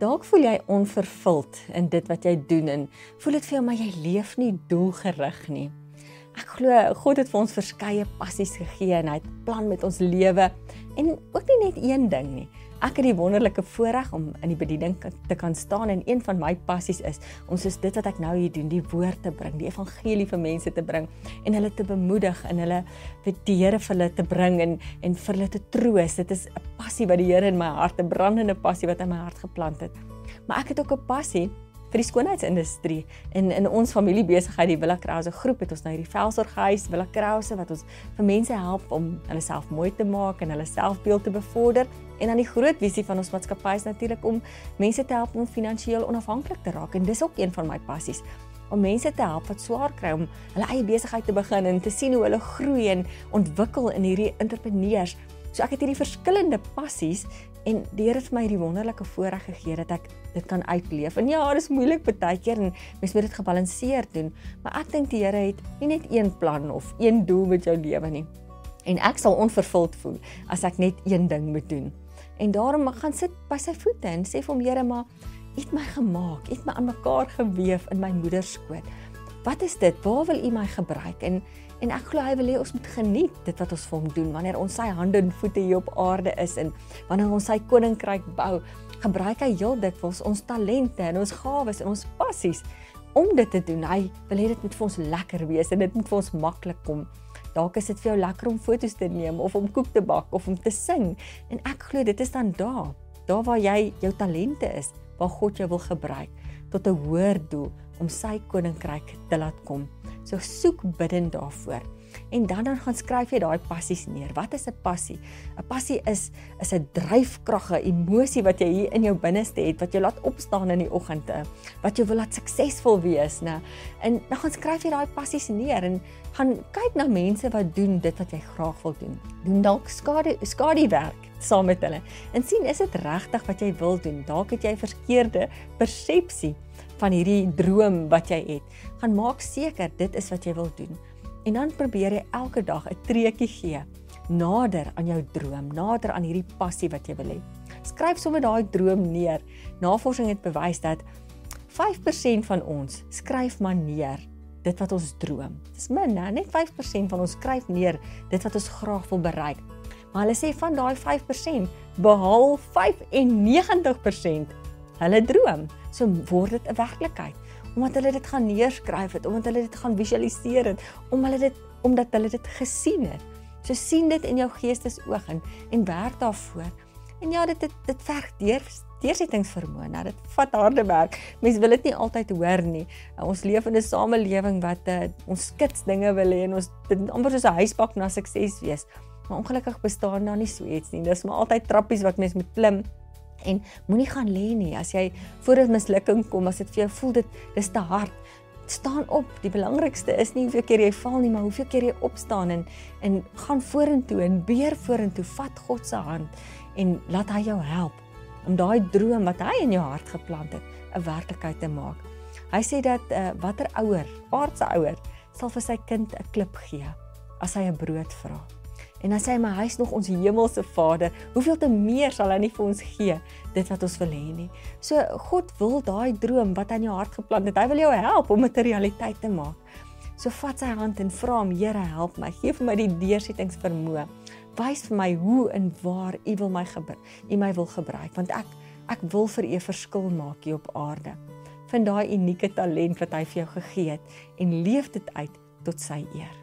Dalk voel jy onvervuld in dit wat jy doen en voel dit vir jou maar jy leef nie doelgerig nie. Ek glo God het vir ons verskeie passies gegee en hy het plan met ons lewe en ook nie net een ding nie. Ek het die wonderlike voorreg om in die bediening te kan staan en een van my passies is om soos dit wat ek nou hier doen, die woord te bring, die evangelie vir mense te bring en hulle te bemoedig en hulle vir die Here vir hulle te bring en en vir hulle te troos. Dit is 'n passie wat die Here in my hart, 'n brandende passie wat in my hart geplant het. Maar ek het ook 'n passie vir die skoonheidsindustrie. En in ons familie besigheid die Villa Krause groep het ons nou hierdie velsorghuis Villa Krause wat ons vir mense help om hulle self mooi te maak en hulle selfbeeld te bevorder. En dan die groot visie van ons maatskappy is natuurlik om mense te help om finansiëel onafhanklik te raak en dis ook een van my passies om mense te help wat swaar kry om hulle eie besigheid te begin en te sien hoe hulle groei en ontwikkel in hierdie entrepreneurs. So ek het hierdie verskillende passies En die Here het my hierdie wonderlike voorreg gegee dat ek dit kan uitleef. En ja, dit is moeilik baie keer en mens moet dit gebalanseerd doen, maar ek dink die Here het nie net een plan of een doel met jou lewe nie. En ek sal onvervuld voel as ek net een ding moet doen. En daarom ek gaan sit by sy voete en sê vir hom Here, maar U het my gemaak, U het my aan mekaar gewewe in my moeder se skoot. Wat is dit? Waar wil U my gebruik? En En ek glo hy wil hê ons moet geniet dit wat ons vir hom doen wanneer ons sy hande en voete hier op aarde is en wanneer ons sy koninkryk bou. Gebruik hy heel dikwels ons talente en ons gawes en ons passies om dit te doen. Hy wil hê dit moet vir ons lekker wees en dit moet vir ons maklik kom. Dalk is dit vir jou lekker om foto's te neem of om koek te bak of om te sing. En ek glo dit is dan daar, daar waar jy jou talente is, waar God jou wil gebruik tot 'n hoër doel om sy koninkryk te laat kom. So soek bidend daarvoor. En dan dan gaan skryf jy daai passies neer. Wat is 'n passie? 'n Passie is is 'n dryfkrag, 'n emosie wat jy hier in jou binneste het wat jou laat opstaan in die oggende, wat jou wil laat suksesvol wees, né? En dan gaan skryf jy daai passies neer en gaan kyk na mense wat doen dit wat jy graag wil doen. Doen dalk skade skadu werk saam met hulle. En sien is dit regtig wat jy wil doen? Dalk het jy verkeerde persepsie van hierdie droom wat jy het. Gaan maak seker dit is wat jy wil doen. En dan probeer jy elke dag 'n treukie gee nader aan jou droom, nader aan hierdie passie wat jy wil hê. Skryf sommer daai droom neer. Navorsing het bewys dat 5% van ons skryf maar neer dit wat ons droom. Dis min, né? Net 5% van ons skryf neer dit wat ons graag wil bereik. Maar hulle sê van daai 5% behaal 95% hulle droom. So word dit 'n werklikheid omdat hulle dit gaan neerskryf het, omdat hulle dit gaan visualiseer het, omdat hulle dit omdat hulle dit gesien het. So sien dit in jou geestesoog en en werk daarvoor. En ja, dit dit, dit verg deur deursettingsvermoë. Nou dit vat harde werk. Mense wil dit nie altyd hoor nie. Ons leef in 'n samelewing wat uh, ons skits dinge wil hê en ons dit amper soos 'n huisbak na sukses wees. Maar ongelukkig bestaan daar nie so iets nie. Dis maar altyd trappies wat mens moet klim. En moenie gaan lê nie. As jy voor 'n mislukking kom as dit vir jou voel dit dis te hard staan op. Die belangrikste is nie hoeveel keer jy val nie maar hoeveel keer jy opstaan en en gaan vorentoe en beer vorentoe. Vat God se hand en laat hy jou help om daai droom wat hy in jou hart geplant het 'n werklikheid te maak. Hy sê dat uh, watter ouer aardse ouer sal vir sy kind 'n klip gee as hy 'n brood vra En as hy my huis nog ons hemelse Vader, hoeveel te meer sal hy nie vir ons gee dit wat ons wil hê nie. So God wil daai droom wat in jou hart geplant het, hy wil jou help om dit 'n realiteit te maak. So vat sy hand en vra hom, Here, help my. Geef my die deursettingsvermoë. Wys vir my hoe en waar U wil my gebruik. U my wil gebruik want ek ek wil vir U verskil maak hier op aarde. Vind daai unieke talent wat hy vir jou gegee het en leef dit uit tot sy eer.